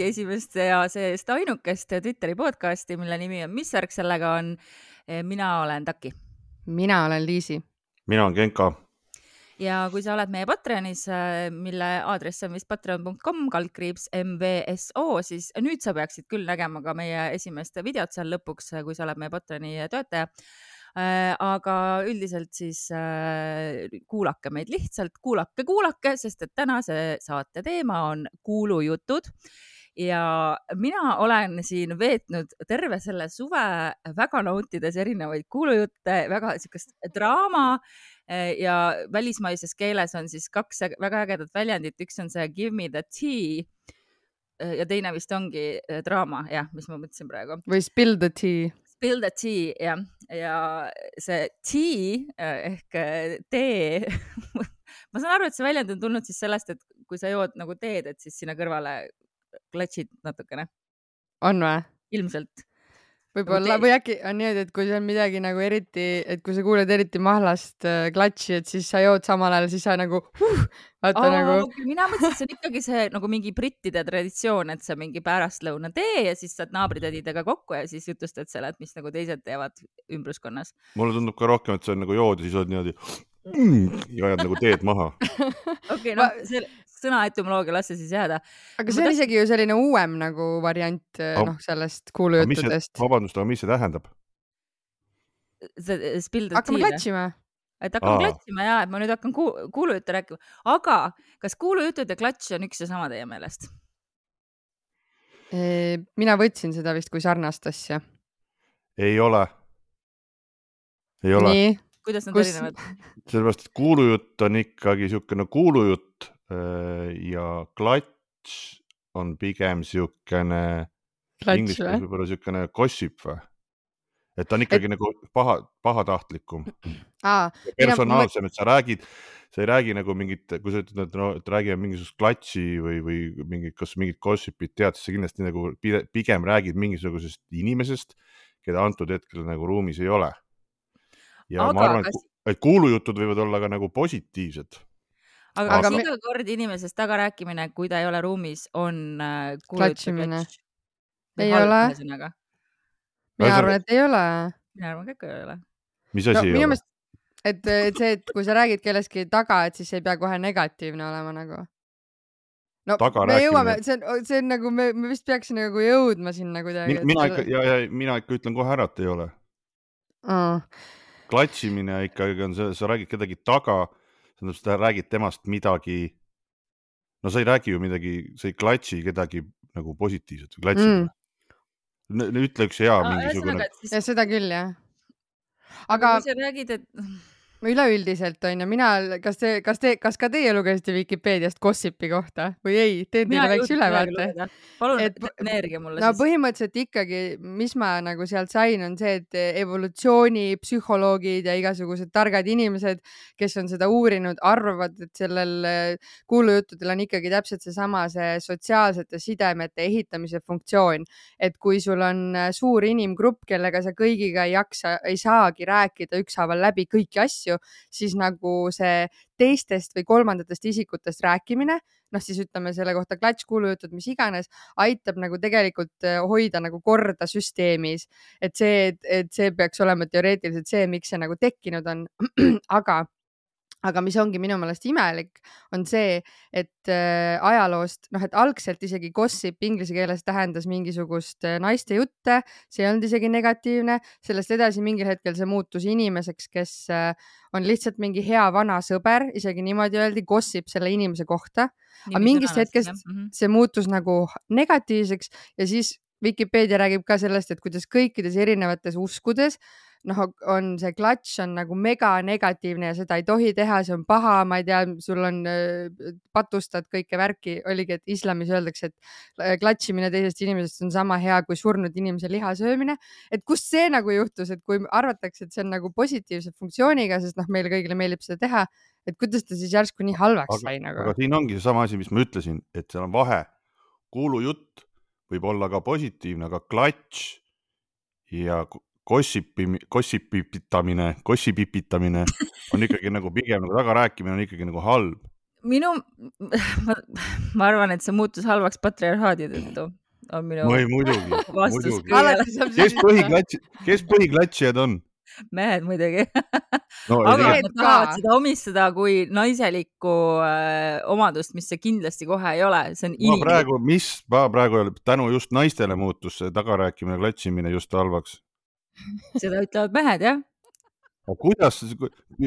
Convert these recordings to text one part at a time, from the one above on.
Eesti esimest ja seest ainukest Twitteri podcasti, mille nimi on Mis värk sellega on. mina olen Taki. mina olen Liisi. mina olen Genka. ja kui sa oled meie Patreonis, mille aadress on vist patreon.com kaldkriips MVSO, siis nüüd sa peaksid küll nägema ka meie esimest videot seal lõpuks, kui sa oled meie Patreoni töötaja Äh, aga üldiselt siis kuulake meid lihtsalt, kuulake, kuulake, sest et tänase saate teema on kuulujutud ja mina olen siin veetnud terve selle suve väga nautides erinevaid kuulujutte, väga siukest draama äh, ja välismaises keeles on siis kaks väga ägedat väljendit, üks on see give me the tea ja teine vist ongi draama, jah, mis ma mõtlesin praegu. või spill the tea Spill the tea ja, ja see tea ehk tee ma saan aru, et see väljend on tulnud siis sellest, et kui sa jood nagu teed, et siis sinna kõrvale klatšid natukene. on või? ilmselt võib-olla nagu või äkki on niimoodi, et kui see on midagi nagu eriti, et kui sa kuuled eriti mahlast äh, klatši, et siis sa jood samal ajal, siis sa nagu huh, vaata oh, nagu. mina mõtlesin, et see on ikkagi see nagu mingi brittide traditsioon, et sa mingi pärastlõuna tee ja siis saad naabritädidega kokku ja siis jutustad seal, et mis nagu teised teevad ümbruskonnas. mulle tundub ka rohkem, et see on nagu jood ja siis oled niimoodi mm, ja ajad nagu teed maha. okei, noh, sõna etümoloogia, las see siis jääda. aga see on isegi ju selline uuem nagu variant oh. noh, sellest kuulujuttudest. vabandust, aga mis see tähendab? see spill the tea. hakkame klatšima et hakkame klatšima ja, et ma nüüd hakkan ku kuulujutte rääkima, aga kas kuulujutud ja klatš on üks ja sama teie meelest? mina võtsin seda vist kui sarnast asja. ei ole. ei ole. kuidas nad Kus... erinevad? sellepärast, et kuulujutt on ikkagi niisugune kuulujutt ja klatš on pigem siukene, inglise keeles võib-olla siukene gossip või? et ta on ikkagi et... nagu paha, pahatahtlikum ah,. personaalsem, et sa räägid, sa ei räägi nagu mingit, kui sa ütled, et no, et räägime mingisugust klatši või, või mingit, kas mingit gossip'it tead, siis sa kindlasti nagu pigem räägid mingisugusest inimesest, keda antud hetkel nagu ruumis ei ole. ja aga, ma arvan, et, et kuulujutud võivad olla ka nagu positiivsed aga, aga me... iga kord inimesest tagarääkimine, kui ta ei ole ruumis, on äh, klatšimine. ei ole. mina arvan, et ei ole. mina arvan ka, et ei ole. mis asi no, ei ole? meelest, et, et see, et kui sa räägid kellestki taga, et siis ei pea kohe negatiivne olema nagu no Taga me jõuame, see on, see on nagu me, me vist peaks nagu jõudma sinna kuidagi. mina, mina ikka ja, ja mina ikka ütlen kohe ära, et ei ole oh.. klatšimine ikkagi on see, sa räägid kedagi taga tähendab, sa räägid temast midagi. no sa ei räägi ju midagi, sa ei klatši kedagi nagu positiivselt või klatšid mm.. ütle üks hea no, mingisugune. Seda küll jah. aga. kui sa räägid, et üleüldiselt on ju, mina, kas te, kas te, kas ka teie lugesite Vikipeediast Gossipi kohta või ei? teen teile väikse ülevaate. palun defineerige mulle no, siis. põhimõtteliselt ikkagi, mis ma nagu sealt sain, on see, et evolutsioonipsühholoogid ja igasugused targad inimesed, kes on seda uurinud, arvavad, et sellel eh, kuulujuttudel on ikkagi täpselt seesama, see sotsiaalsete sidemete ehitamise funktsioon. et kui sul on eh, suur inimgrupp, kellega sa kõigiga ei jaksa, ei saagi rääkida ükshaaval läbi kõiki asju, asju, siis nagu see teistest või kolmandatest isikutest rääkimine, noh siis ütleme selle kohta klatš, kuulujutud, mis iganes, aitab nagu tegelikult äh, hoida nagu korda süsteemis. et see, et see peaks olema teoreetiliselt see, miks see nagu tekkinud on. aga aga mis ongi minu meelest imelik, on see, et äh, ajaloost, noh, et algselt isegi gossip inglise keeles tähendas mingisugust äh, naiste jutte, see ei olnud isegi negatiivne, sellest edasi mingil hetkel see muutus inimeseks, kes äh, on lihtsalt mingi hea vana sõber, isegi niimoodi öeldi, gossip selle inimese kohta. aga mingist hetkest mm -hmm. see muutus nagu negatiivseks ja siis Vikipeedia räägib ka sellest, et kuidas kõikides erinevates uskudes noh, on see klatš on nagu mega negatiivne ja seda ei tohi teha, see on paha, ma ei tea, sul on, patustad kõike värki, oligi, et islamis öeldakse, et klatšimine teisest inimesest on sama hea kui surnud inimese liha söömine. et kust see nagu juhtus, et kui arvatakse, et see on nagu positiivse funktsiooniga, sest noh, meile kõigile meeldib seda teha, et kuidas ta siis järsku nii halvaks sai nagu? aga siin ongi seesama asi, mis ma ütlesin, et seal on vahe. kuulujutt võib olla ka positiivne, aga klatš ja gossipi, gossipipitamine, gossipipitamine on ikkagi nagu pigem nagu tagarääkimine on ikkagi nagu halb. minu, ma, arvan, et see muutus halvaks patriarhaadi tõttu, on minu või muidugi, vastus muidugi. kes põhiklatš, kes põhiklatšijad on? mehed muidugi, no aga mehed nad tahavad seda omistada kui naiselikku äh, omadust, mis see kindlasti kohe ei ole, see on ma inimlik. praegu, mis ma praegu tänu just naistele muutus see tagarääkimine, klatšimine just halvaks. Seda ütlevad mehed jah. aga kuidas,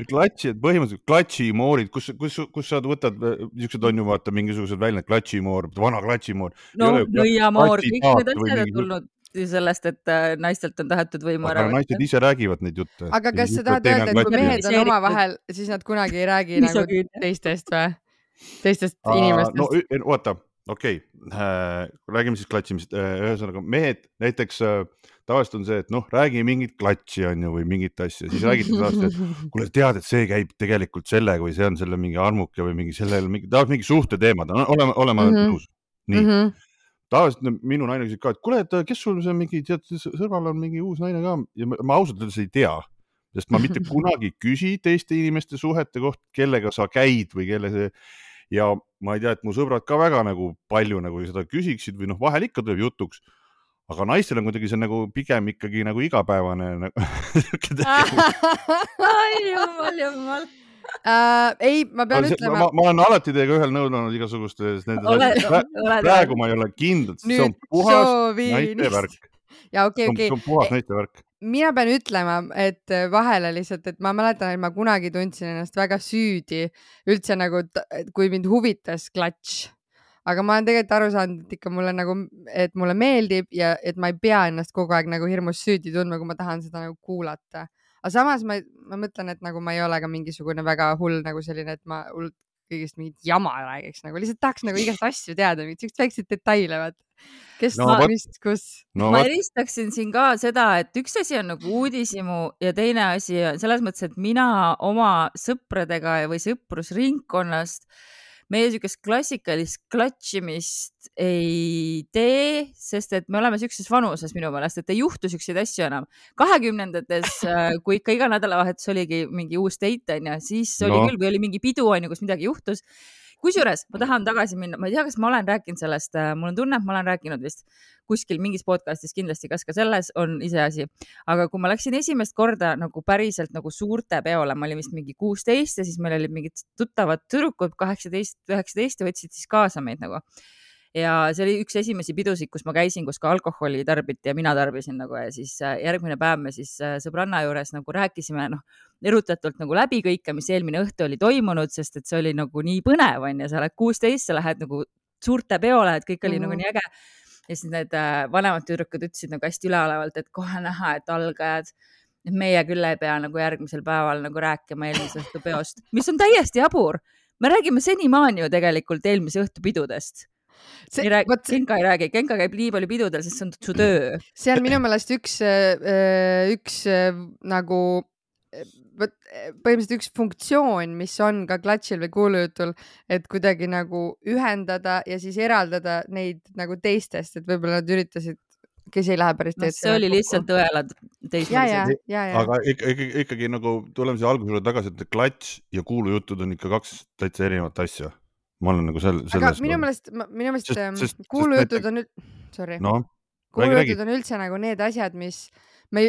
klatšid, põhimõtteliselt klatšimoorid, kus, kus, kus sa võtad, niisugused on ju vaata mingisugused väljend, klatšimoor, vana klatšimoor. no nõiamoor, kõik need asjad on tulnud sellest, et äh, naistelt on tahetud võimu ära aga naised ise räägivad neid jutte. aga kas sa tahad öelda, et kui mehed on omavahel, siis nad kunagi ei räägi nagu teistest või? teistest inimestest no oota, okei okay., räägime siis klatšimisest, ühesõnaga mehed näiteks äh, tavaliselt on see, et noh, räägi mingit klatši on ju või mingit asja, siis räägiti tavaliselt, et kuule, tead, et see käib tegelikult sellega või see on selle mingi armuke või mingi sellel mingi, tahavad mingi suhteteemad, oleme, oleme mm. -hmm. nõus. nii mm, -hmm. tavaliselt minu naine küsib ka, et kuule, et kes sul see mingi, tead, sõbral on mingi uus naine ka ja ma, ma ausalt öeldes ei tea, sest ma mitte kunagi ei küsi teiste inimeste suhete kohta, kellega sa käid või kelle see ja ma ei tea, et mu sõbrad ka väga nagu palju nagu seda küsiksid või noh, vahel ikka tuleb jutuks. aga naistel on kuidagi see nagu pigem ikkagi nagu igapäevane nagu, jumal, jumal. Äh, ei, ma pean see- ütlema ma,, olen alati teiega ühel nõul olnud igasugustes nendes asjades. praegu ma ei ole kindel, see on puhas naiste šovinist värk. ja okei, on, okei see on puhas naiste värk. Mina pean ütlema, et vahele lihtsalt, et ma mäletan, et ma kunagi tundsin ennast väga süüdi üldse nagu, kui mind huvitas klatš. aga ma olen tegelikult aru saanud, et ikka mulle nagu, et mulle meeldib ja et ma ei pea ennast kogu aeg nagu hirmus süüdi tundma, kui ma tahan seda nagu kuulata. aga samas ma, ma mõtlen, et nagu ma ei ole ka mingisugune väga hull nagu selline, et ma hullult kõigest mingit jama räägiks nagu, lihtsalt tahaks nagu igast asju teada, mingeid siukseid väikseid detaile, vaata. kes No mis, kus. no ma eristaksin siin ka seda, et üks asi on nagu uudishimu ja teine asi on selles mõttes, et mina oma sõpradega või sõprusringkonnast meie siukest klassikalist klatšimist ei tee, sest et me oleme siukses vanuses minu meelest, et ei juhtu siukseid asju enam. kahekümnendates, kui ikka iga nädalavahetus oligi mingi uus date onju, siis oli No. küll või oli mingi pidu onju, kus midagi juhtus kusjuures ma tahan tagasi minna, ma ei tea, kas ma olen rääkinud sellest, mul on tunne, et ma olen rääkinud vist kuskil mingis podcast'is kindlasti, kas ka selles on iseasi. aga kui ma läksin esimest korda nagu päriselt nagu suurte peole, ma olin vist mingi kuusteist ja siis meil olid mingid tuttavad tüdrukud, kaheksateist, üheksateist ja võtsid siis kaasa meid nagu. Ja see oli üks esimesi pidusid, kus ma käisin, kus ka alkoholi tarbiti ja mina tarbisin nagu ja siis äh, järgmine päev me siis äh, sõbranna juures nagu rääkisime, noh, erutatult nagu läbi kõike, mis eelmine õhtu oli toimunud, sest et see oli nagu nii põnev onju, sa oled kuusteist, sa lähed nagu suurte peole, et kõik oli mm -hmm. Mhm. nagu nii äge. ja siis need äh, vanemad tüdrukud ütlesid nagu hästi üleolevalt, et kohe näha, et algajad, et meie küll ei pea nagu järgmisel päeval nagu rääkima eelmise õhtu peost, mis on täiesti jabur. me räägime senimaani ju tegelikult eelmise õhtu pidudest. Ei räägi, vot Genka ei räägi, Genka käib nii palju pidudel, sest see on su töö. see on minu meelest üks, üks äh, nagu äh, vot äh, põhimõtteliselt üks funktsioon, mis on ka klatšil või kuulujutul, et kuidagi nagu ühendada ja siis eraldada neid nagu teistest, et võib-olla nad üritasid, kes ei lähe päris teed see oli lihtsalt õelad ja, aga ikka, ikkagi, ikkagi nagu tuleme siia alguse juurde tagasi, et klatš ja kuulujutud on ikka kaks täitsa erinevat asja. Ma olen nagu aga selles. minu meelest, minu meelest sest kuulujutud on, sorry, räägi kuulujutud on üldse nagu need asjad, mis me,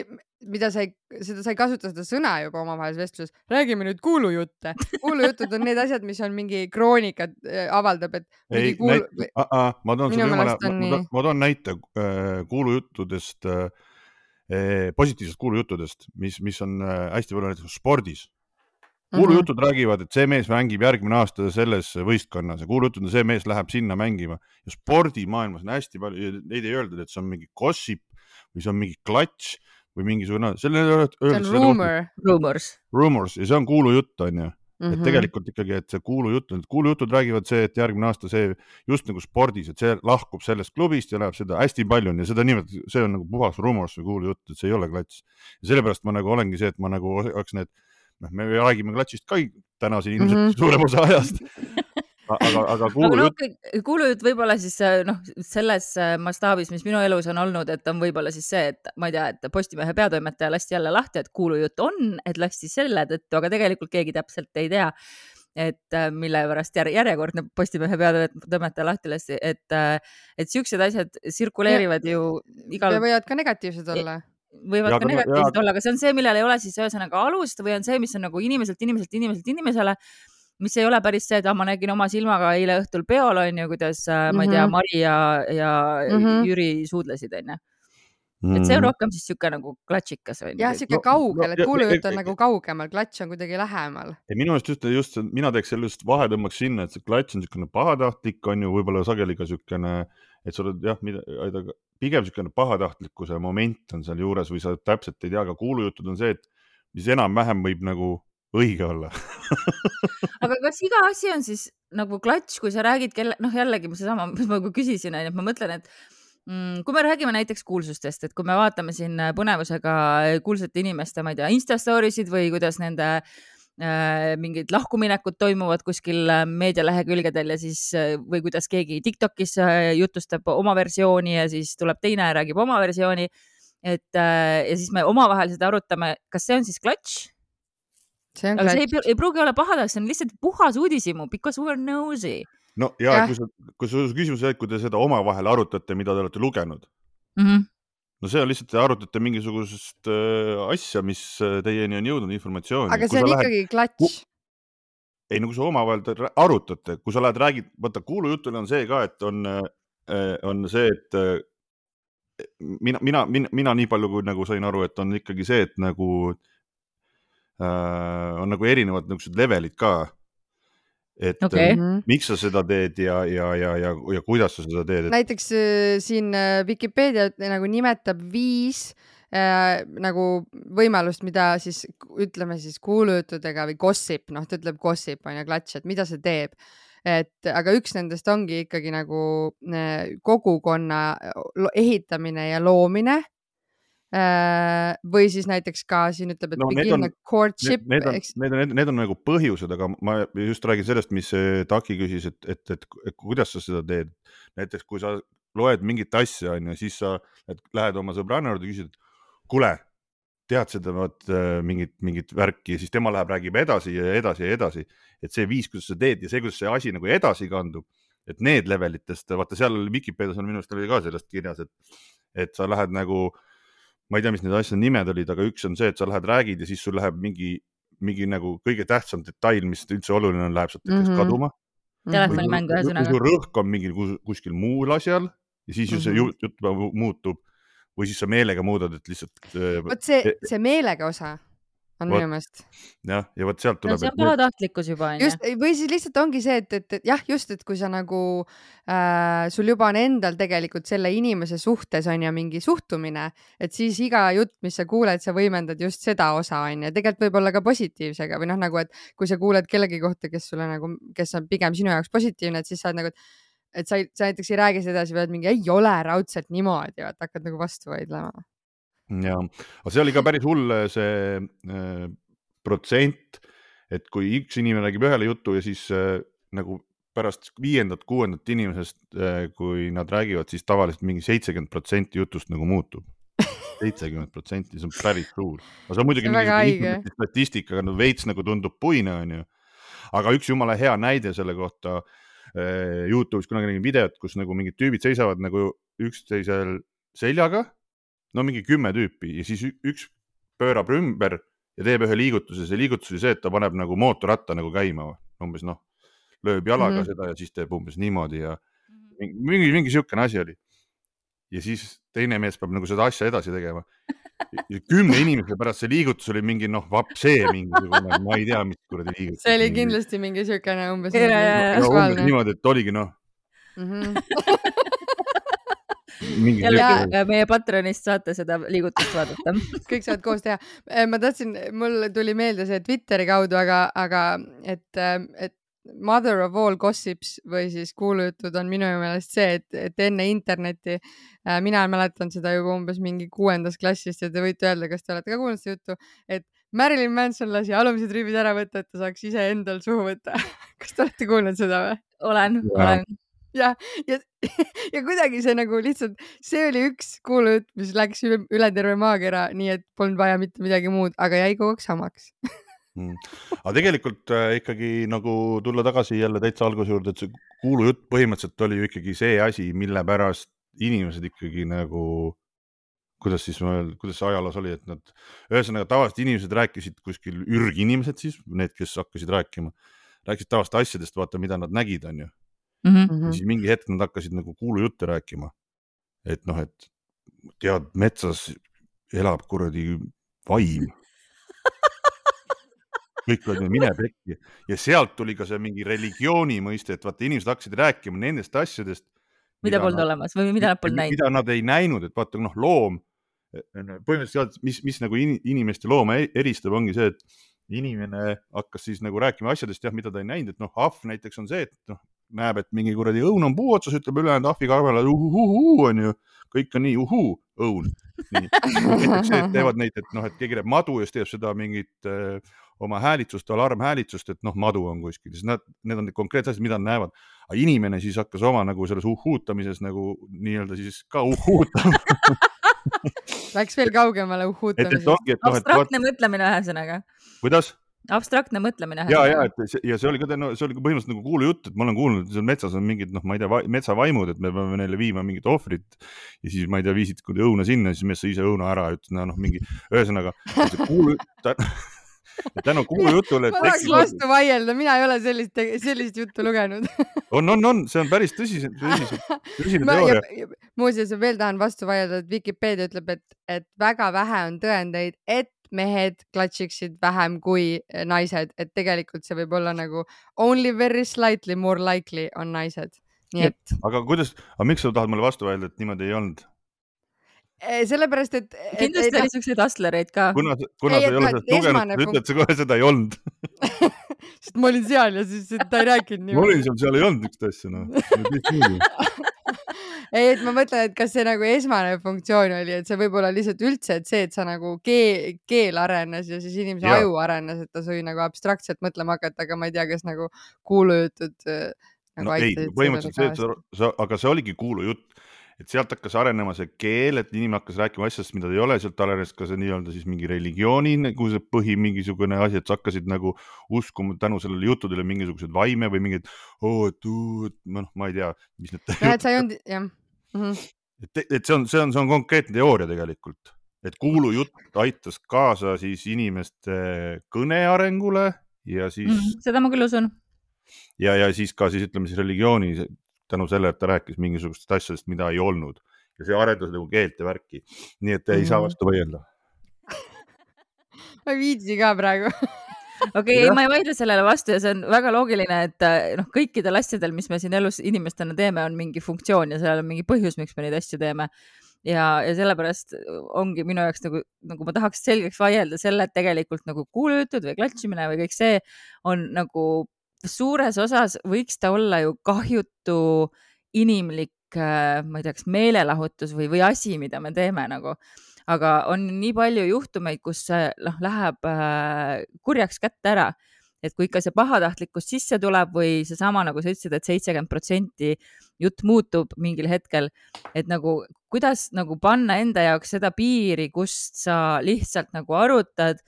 mida sa ei, seda sa ei kasuta seda sõna juba omavahelises vestluses, räägime nüüd kuulujutte. kuulujutud on need asjad, mis on mingi kroonika äh, avaldab, et ei, kuul-, ma toon sulle jumala, ma, ma toon näite äh, kuulujuttudest, positiivsest kuulujuttudest, mis, mis on äh, hästi palju näiteks spordis. Mhm. kuulujutud räägivad, et see mees mängib järgmine aasta selles võistkonnas ja kuulujutud on see mees läheb sinna mängima ja spordimaailmas on hästi palju, neid ei öeldud, et see on mingi gossip või see on mingi klatš või mingisugune, selle see on rumor. rumors. rumors ja see on kuulujutt onju Mhm. et tegelikult ikkagi, et see kuulujutt, need kuulujutud räägivad see, et järgmine aasta see just nagu spordis, et see lahkub sellest klubist ja läheb seda hästi palju on ja seda nimetatakse, see on nagu puhas rumors või kuulujutt, et see ei ole klats. ja sellepärast ma nagu olengi see, et ma nagu oleks need, noh, me räägime klatsist ka täna siin ilmselt mm. -hmm. suurem osa ajast. aga, aga aga noh kuulujutt,, kuulujutt võib-olla siis äh, noh, selles äh, mastaabis, mis minu elus on olnud, et on võib-olla siis see, et ma ei tea, et Postimehe peatoimetaja lasti jälle lahti, et kuulujutt on, et lasti selle tõttu, aga tegelikult keegi täpselt ei tea. et äh, mille pärast jär, järjekordne Postimehe peatoimetaja lahti lasti, et, et siuksed asjad tsirkuleerivad ju igal. võivad ka negatiivsed olla võivad ja, ka negatiivsed olla, aga see on see, millel ei ole siis ühesõnaga alust või on see, mis on nagu inimeselt, inimeselt, inimeselt inimesele, mis ei ole päris see, et ah, ma nägin oma silmaga eile õhtul peol on ju, kuidas mm -hmm. ma ei tea, mhm. Mari ja, ja mm -hmm. Jüri suudlesid onju et see on mm. rohkem siis sihuke nagu klatšikas või? jah, sihuke no, kaugel, et no, kuulujutt on nagu kaugemal, klatš on kuidagi lähemal. minu meelest just, just mina teeks sellest vahe tõmbaks sinna, et see klatš on niisugune pahatahtlik, on ju, võib-olla sageli ka niisugune, et sa oled jah, mida, pigem niisugune pahatahtlikkuse moment on sealjuures või sa täpselt ei tea, aga kuulujutud on see, et mis enam-vähem võib nagu õige olla aga kas iga asi on siis nagu klatš, kui sa räägid kelle, noh, jällegi seesama, mis ma küsisin, onju, et ma mõtlen, et Mm, kui me räägime näiteks kuulsustest, et kui me vaatame siin põnevusega kuulsate inimeste, ma ei tea, Insta story sid või kuidas nende äh, mingid lahkuminekud toimuvad kuskil äh, meedialehekülgedel ja siis või kuidas keegi Tiktokis jutustab oma versiooni ja siis tuleb teine ja räägib oma versiooni. et äh, ja siis me omavahel seda arutame, kas see on siis klatš? aga see ei, ei pruugi olla pahatahtlik, see on lihtsalt puhas uudishimu because we are nosy no ja, ja. kui sa, kui su küsimus oli, et kui te seda omavahel arutate, mida te olete lugenud mm. -hmm. No see on lihtsalt, te arutate mingisugust äh, asja, mis äh, teieni on jõudnud, informatsiooni. aga see on lähed... ikkagi klatš. ei no kui sa omavahel arutate, kui sa lähed, räägid, vaata kuulujutul on see ka, et on äh,, on see, et mina, mina, mina, mina nii palju, kui nagu sain aru, et on ikkagi see, et nagu äh, on nagu erinevad niisugused levelid ka et okay. äh, miks sa seda teed ja, ja, ja, ja, ja kuidas sa seda teed et...? näiteks äh, siin äh, Vikipeedia nagu nimetab viis äh, nagu võimalust, mida siis ütleme siis kuulujuttudega või gossip, noh, ta ütleb gossip on ju, klatš, et mida see teeb et aga üks nendest ongi ikkagi nagu äh, kogukonna ehitamine ja loomine Äh, või siis näiteks ka siin ütleb, et no, begin a courtship. Need on, need on, need on nagu põhjused, aga ma just räägin sellest, mis Taki küsis, et, et, et, et kuidas sa seda teed. näiteks kui sa loed mingit asja, onju, siis sa lähed oma sõbranna juurde, küsid, kuule, tead seda vot äh, mingit, mingit värki ja siis tema läheb, räägib edasi ja edasi ja edasi. et see viis, kuidas sa teed ja see, kuidas see asi nagu edasi kandub, et need levelitest, vaata seal Vikipeedias on minu arust oli ka sellest kirjas, et, et sa lähed nagu äh, ma ei tea, mis need asjade nimed olid, aga üks on see, et sa lähed, räägid ja siis sul läheb mingi, mingi nagu kõige tähtsam detail, mis üldse oluline on, läheb sealt mm -hmm. kaduma. telefonimäng ühesõnaga. rõhk on mingil kuskil muul asjal ja siis ju see mm -hmm. jutt muutub või siis sa meelega muudad, et lihtsalt. Äh, vot see, e- see meelega osa on minu meelest. jah, ja vot sealt tuleb no,. see on pahatahtlikkus juba onju. just või siis lihtsalt ongi see, et, et, et jah, just, et kui sa nagu äh, sul juba on endal tegelikult selle inimese suhtes on ju mingi suhtumine, et siis iga jutt, mis sa kuuled, sa võimendad just seda osa on ju, tegelikult võib-olla ka positiivsega või noh, nagu et kui sa kuuled kellegi kohta, kes sulle nagu, kes on pigem sinu jaoks positiivne, et siis sa oled nagu, et et sa, sa näiteks ei räägi seda edasi, vaid mingi ei ole raudselt niimoodi, vaata hakkad nagu vastu vaidlema ja, aga see oli ka päris hull see äh, protsent, et kui üks inimene räägib ühele jutu ja siis äh, nagu pärast viiendat-kuuendat inimesest äh,, kui nad räägivad, siis tavaliselt mingi seitsekümmend protsenti jutust nagu muutub. seitsekümmend protsenti, see on päris suur. no see on muidugi mingi statistikaga no, veits nagu tundub puine, onju. aga üks jumala hea näide selle kohta äh,. Youtube'is kunagi nägin videot, kus nagu mingid tüübid seisavad nagu üksteisel seljaga no mingi kümme tüüpi ja siis üks pöörab ümber ja teeb ühe liigutuse, see liigutus oli see, et ta paneb nagu mootorratta nagu käima, umbes noh, lööb jalaga mm -hmm. seda ja siis teeb umbes niimoodi ja mhm. mingi, mingi niisugune asi oli. ja siis teine mees peab nagu seda asja edasi tegema. kümne inimese pärast see liigutus oli mingi noh, vapsee mingisugune, ma ei tea, mis kuradi liigutus. see oli kindlasti mingi niisugune umbes. niimoodi, et oligi noh mm. -hmm. äh, meie Patreonist saate seda liigutust vaadata kõik saavad koos teha. Äh, ma tahtsin, mul tuli meelde see Twitteri kaudu, aga, aga et, äh, et mother of all gossips või siis kuulujutud on minu meelest see, et, et enne internetti äh,, mina mäletan seda juba umbes mingi kuuendast klassist ja te võite öelda, kas te olete ka kuulnud seda juttu, et Marilyn Manson lasi alumised ribid ära võtta, et ta saaks ise endal suhu võtta kas te olete kuulnud seda või? olen, olen ja, ja, ja kuidagi see nagu lihtsalt, see oli üks kuulujutt, mis läks üle, üle terve maakera, nii et polnud vaja mitte midagi muud, aga jäi kogu aeg samaks mm.. aga tegelikult äh, ikkagi nagu tulla tagasi jälle täitsa alguse juurde, et see kuulujutt põhimõtteliselt oli ju ikkagi see asi, mille pärast inimesed ikkagi nagu kuidas siis kuidas see ajaloos oli, et nad, ühesõnaga tavaliselt inimesed rääkisid kuskil, ürginimesed siis, need, kes hakkasid rääkima, rääkisid tavaliselt asjadest, vaata, mida nad nägid, onju mm. -hmm. ja siis mingi hetk nad hakkasid nagu kuulujutte rääkima. et noh, et tead, metsas elab kuradi vaim kõik olid, mine pekki ja sealt tuli ka see mingi religiooni mõiste, et vaata, inimesed hakkasid rääkima nendest asjadest. mida polnud olemas või mida nad polnud näinud. mida nad ei näinud, et vaata, noh, loom põhimõtteliselt, mis, mis nagu inimest ja looma e-, eristab, ongi see, et inimene hakkas siis nagu rääkima asjadest, jah, mida ta ei näinud, et noh, ahv näiteks on see, et noh, näeb, et mingi kuradi õun on puu otsas, ütleb ülejäänud ahvi karvele uhuhuu onju, kõik on nii uhuu, õun. näiteks see, et teevad neid, et noh, et keegi teeb madu ja siis teeb seda mingit äh, oma häälitsust, alarmhäälitsust, et noh, madu on kuskil, siis nad, need on konkreetsed asjad, mida nad näevad. aga inimene siis hakkas oma nagu selles uhuutamises nagu nii-öelda siis ka uhuutama Läks veel kaugemale uhutamisest. abstraktne mõtlemine ühesõnaga. kuidas? Abstraktne mõtlemine. ja, ja, et see, ja see oli ka, no see oli ka põhimõtteliselt nagu kuulujutt, et ma olen kuulnud, et seal metsas on mingid, noh, ma ei tea, metsavaimud, et me peame neile viima mingit ohvrit. ja siis ma ei tea, viisid õuna sinna, siis mees sõi ise õuna ära ütles, noh, mingi, ühesõnaga kuulujutt tänu kuulujutule. ma tahaks vastu vaielda, mina ei ole sellist, sellist juttu lugenud on, on, on, see on päris tõsine, tõsine, tõsine teooria. muuseas, veel tahan vastu vaielda, et Vikipeedia ütleb, et, et väga vähe on tõendeid, et mehed klatšiksid vähem kui naised, et tegelikult see võib olla nagu only very slightly more likely on naised. nii et. aga kuidas, aga miks sa tahad mulle vastu vaielda, et niimoodi ei olnud? Eh, sellepärast, et. kindlasti oli siukseid hustlereid ka. kuna, kuna ei, sa ei ole sellest lugenud, sa ütled, sa kohe seda ei olnud sest ma olin seal ja siis ta ei rääkinud niimoodi. ma olin seal, seal ei olnud niisugust asja, noh. ei, et ma mõtlen, et kas see nagu esmane funktsioon oli, et see võib-olla lihtsalt üldse, et see, et sa nagu keel, keel arenes ja siis inimese ja. aju arenes, et ta sai nagu abstraktselt mõtlema hakata, aga ma ei tea, kas nagu kuulujutud äh, nagu no, ei, põhimõtteliselt see, et sa, aga see oligi kuulujutt et sealt hakkas arenema see keel, et inimene hakkas rääkima asjadest, mida ta ei ole, sealt arenes ka see nii-öelda siis mingi religiooni nagu see põhi mingisugune asi, et sa hakkasid nagu uskuma tänu sellele juttudele mingisuguseid vaime või mingeid oh,, et noh, ma ei tea, mis need. jah, et sa ei olnud, jah mm. -hmm. et, et see on, see on, see on konkreetne teooria tegelikult, et kuulujutt aitas kaasa siis inimeste kõne arengule ja siis mm. -hmm, seda ma küll usun ja, ja siis ka siis ütleme siis religiooni tänu sellele, et ta rääkis mingisugustest asjadest, mida ei olnud ja see arendas nagu keelt ja värki. nii et ei mm -hmm. saa mhm. vastu vaielda ma ei viitsi ka praegu okei okay,, ma ei vaidle sellele vastu ja see on väga loogiline, et äh, noh, kõikidel asjadel, mis me siin elus inimestena teeme, on mingi funktsioon ja sellel on mingi põhjus, miks me neid asju teeme. ja, ja sellepärast ongi minu jaoks nagu, nagu ma tahaks selgeks vaielda selle, et tegelikult nagu kuulujutud või klatšimine või kõik see on nagu suures osas võiks ta olla ju kahjutu inimlik, äh, ma ei tea, kas meelelahutus või, või asi, mida me teeme nagu. Aga on nii palju juhtumeid, kus noh, läheb äh, kurjaks kätte ära. Et kui ikka see pahatahtlikkus sisse tuleb või seesama, nagu sa ütlesid et, et seitsekümmend protsenti jutt muutub mingil hetkel, et nagu kuidas nagu panna enda jaoks seda piiri, kust sa lihtsalt nagu arutad?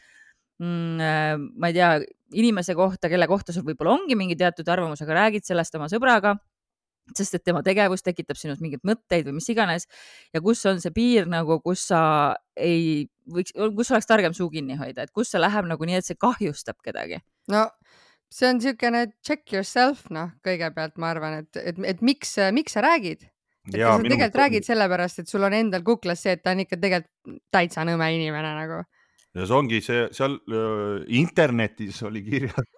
Mm,, äh, ma ei tea, inimese kohta, kelle kohta sul võib-olla ongi mingi teatud arvamus, aga räägid sellest oma sõbraga, sest et tema tegevus tekitab sinus mingeid mõtteid või mis iganes. Ja kus on see piir nagu, kus sa ei võiks, kus oleks targem suu kinni hoida, et kus see läheb nagu nii, et see kahjustab kedagi? no see on niisugune check yourself, noh, kõigepealt ma arvan, et, et, et miks, miks sa räägid? Et ja, sa tegelikult minu... räägid sellepärast, et sul on endal kuklas see, et ta on ikka tegelikult täitsa nõme inimene nagu ja see ongi see seal äh, internetis oli kirjas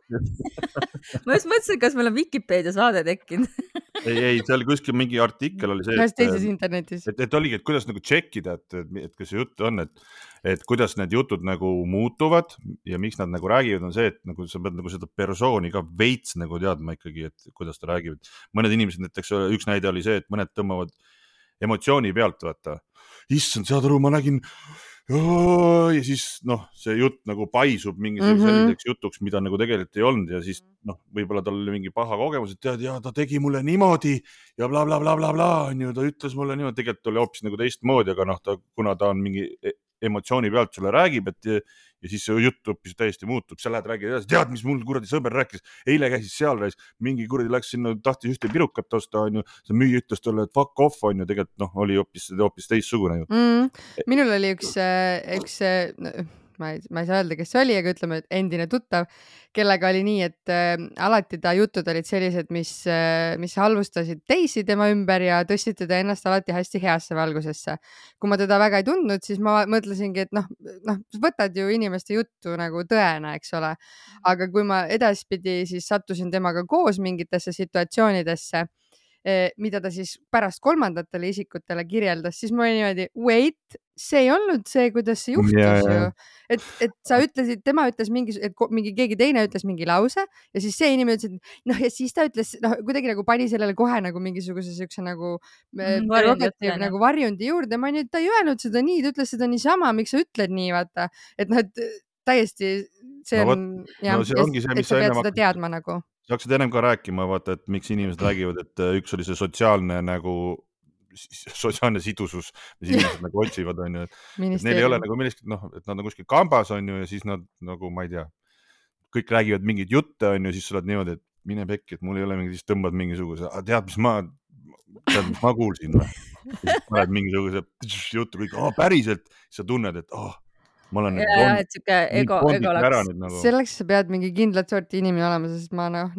ma just mõtlesin, kas meil on Vikipeedia saade tekkinud ei, ei seal kuskil mingi artikkel oli see. ühes teises internetis. et, et oligi, et kuidas nagu check ida, et, et, et kas see jutt on, et, et kuidas need jutud nagu muutuvad ja miks nad nagu räägivad, on see, et nagu sa pead nagu seda persooni ka veits nagu teadma ikkagi, et kuidas ta räägib. mõned inimesed näiteks, üks näide oli see, et mõned tõmbavad emotsiooni pealt, vaata. issand, saad aru, ma nägin ja siis noh, see jutt nagu paisub mingisuguseks mm -hmm. selliseks jutuks, mida nagu tegelikult ei olnud ja siis noh, võib-olla tal oli mingi paha kogemus, et tead ja ta tegi mulle niimoodi ja blablabla, bla, bla, bla, onju, ta ütles mulle niimoodi, tegelikult oli hoopis nagu teistmoodi, aga noh, ta, kuna ta on mingi e-, emotsiooni pealt sulle räägib, et ja, siis see jutt hoopis täiesti muutub, sa lähed räägid edasi, tead, mis mul kuradi sõber rääkis, eile käisis seal, mingi kuradi läks sinna, tahtis ühte pirukat osta, onju. see müüja ütles talle, et fuck off, onju, tegelikult noh, oli hoopis, hoopis teistsugune ju. mm.. minul oli üks, üks, ma ei, ma ei saa öelda, kes see oli, aga ütleme, et endine tuttav, kellega oli nii, et äh, alati ta jutud olid sellised, mis äh,, mis halvustasid teisi tema ümber ja tõstsid teda ennast alati hästi heasse valgusesse. kui ma teda väga ei tundnud, siis ma mõtlesingi, et noh, noh, võtad ju inimeste juttu nagu tõena, eks ole. aga kui ma edaspidi siis sattusin temaga koos mingitesse situatsioonidesse, mida ta siis pärast kolmandatele isikutele kirjeldas, siis ma olin niimoodi, wait, see ei olnud see, kuidas see juhtus Ja, ju ja.. et, et sa ütlesid, tema ütles mingi, et mingi keegi teine ütles mingi lause ja siis see inimene ütles, et noh, ja siis ta ütles noh, kuidagi nagu pani sellele kohe nagu mingisuguse siukse nagu mm, varjundi prerogatiiv onju. nagu varjundi juurde. ma et ta ei öelnud seda nii, ta ütles seda niisama, miks sa ütled nii, vaata, et noh, et täiesti see No on no see ongi see, mis sa ennem hakkasid- teadma nagu. Sa hakkasid ennem ka rääkima, vaata, et miks inimesed räägivad, et äh, üks oli see sotsiaalne nagu, sotsiaalne sidusus, mis inimesed nagu otsivad, onju, et neil ei ole nagu millestki, noh, et nad on kuskil kambas, onju, ja siis nad nagu, ma ei tea, kõik räägivad mingeid jutte, onju, siis sa oled niimoodi, et mine pekki, et mul ei ole mingit, siis tõmbad mingisuguse, tead, mis ma, tead, mis ma kuulsin või? paned mingisuguse jutu kõik, päriselt, siis sa tunned, et oh, ma olen ja, nüüd bond- et sihuke nii ego, ego läks. nagu. selleks sa pead mingi kindlat sorti inimene olema, sest ma noh,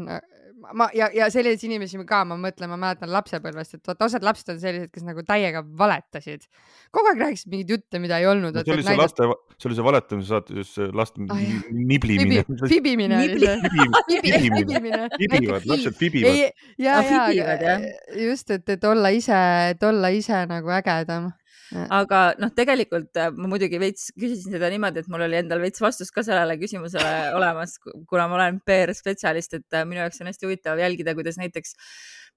ma ja, ja selliseid inimesi ka ma mõtlen, ma mäletan lapsepõlvest, et vaata osad lapsed on sellised, kes nagu täiega valetasid. kogu aeg rääkisid mingeid jutte, mida ei olnud. see oli see laste, see oli see valetamise saates, Ah, jah. niblimine. fibimine oli see. fibivad, lapsed fibivad. ja, ja just, et, et olla ise, et olla ise nagu ägedam. Aga noh, tegelikult äh, ma muidugi veits küsisin seda niimoodi, et mul oli endal veits vastus ka sellele küsimusele olemas, kuna ma olen PR-spetsialist, et äh, minu jaoks on hästi huvitav jälgida, kuidas näiteks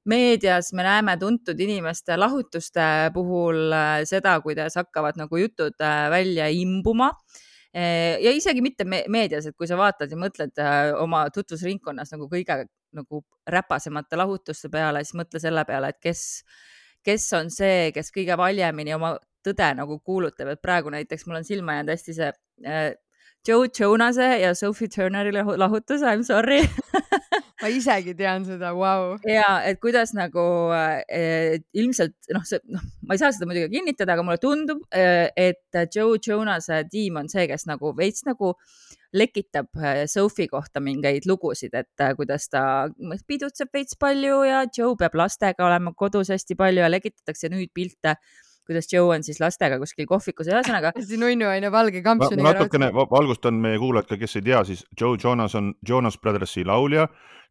meedias me näeme tuntud inimeste lahutuste puhul äh, seda, kuidas hakkavad nagu jutud äh, välja imbuma. Ja isegi mitte me- meedias, et kui sa vaatad ja mõtled äh, oma tutvusringkonnas nagu kõige nagu räpasemate lahutuste peale, siis mõtle selle peale, et kes, kes on see, kes kõige valjemini oma tõde nagu kuulutab, et praegu näiteks mul on silma jäänud hästi see äh, Joe Jonase ja Sophie Turneri lahu- lahutus, I m sorry ma isegi tean seda, vau. ja et kuidas nagu äh, ilmselt noh, see noh, ma ei saa seda muidugi kinnitada, aga mulle tundub, et Joe Jonase tiim on see, kes nagu veits nagu lekitab äh, Sophie kohta mingeid lugusid, et äh, kuidas ta pidutseb veits palju ja Joe peab lastega olema kodus hästi palju ja lekitatakse nüüd pilte, kuidas Joe on siis lastega kuskil kohvikus, ühesõnaga hästi nunnu onju, valge ma ma kampsuniga. natukene va- valgustan meie kuulajad ka, kes ei tea, siis Joe Jonas on Jonas Brothersi laulja,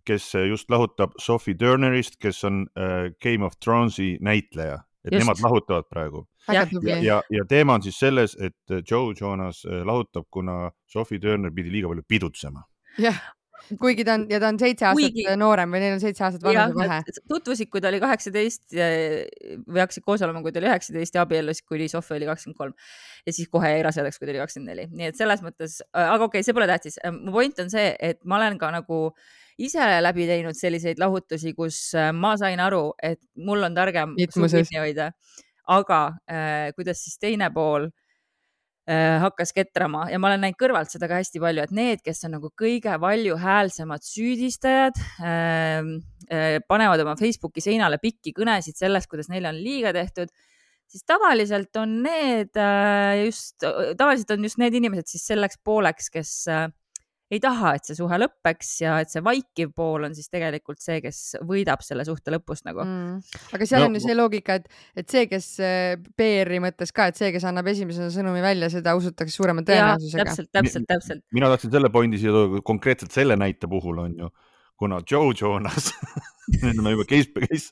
kes just lahutab Sophie Turnerist, kes on äh, Game of Thronesi näitleja, et Just. nemad lahutavad praegu ja, ja, ja teema on siis selles, et Joe Jonas äh, lahutab, kuna Sophie Turner pidi liiga palju pidutsema. jah, kuigi ta on ja ta on seitse aastat Kuigi- noorem või neil on seitse aastat jah vanusevahe., tutvusid, kui ta oli kaheksateist või hakkasid koos olema, kui ta oli üheksateist ja abiellusid, kui Sofi oli kakskümmend kolm ja siis kohe jäi rasedaks, kui ta oli kakskümmend neli, nii et selles mõttes, aga okei okay,, see pole tähtis. mu point on see, et ma olen ka nagu ise läbi teinud selliseid lahutusi, kus äh, ma sain aru, et mul on targem kinni hoida, aga äh, kuidas siis teine pool äh, hakkas ketrama ja ma olen näinud kõrvalt seda ka hästi palju, et need, kes on nagu kõige valjuhäälsemad süüdistajad äh,, äh, panevad oma Facebooki seinale pikki kõnesid sellest, kuidas neile on liiga tehtud, siis tavaliselt on need äh, just, tavaliselt on just need inimesed siis selleks pooleks, kes äh, ei taha, et see suhe lõpeks ja et see vaikiv pool on siis tegelikult see, kes võidab selle suhte lõpust nagu mm.. aga seal No- on ju see loogika, et, et see, kes äh, PR-i mõttes ka, et see, kes annab esimesena sõnumi välja, seda usutakse suurema tõenäosusega. täpselt, täpselt, täpselt. mina tahtsin selle pointi siia tuua, konkreetselt selle näite puhul on ju, kuna Joe Jonas nüüd me juba case by case,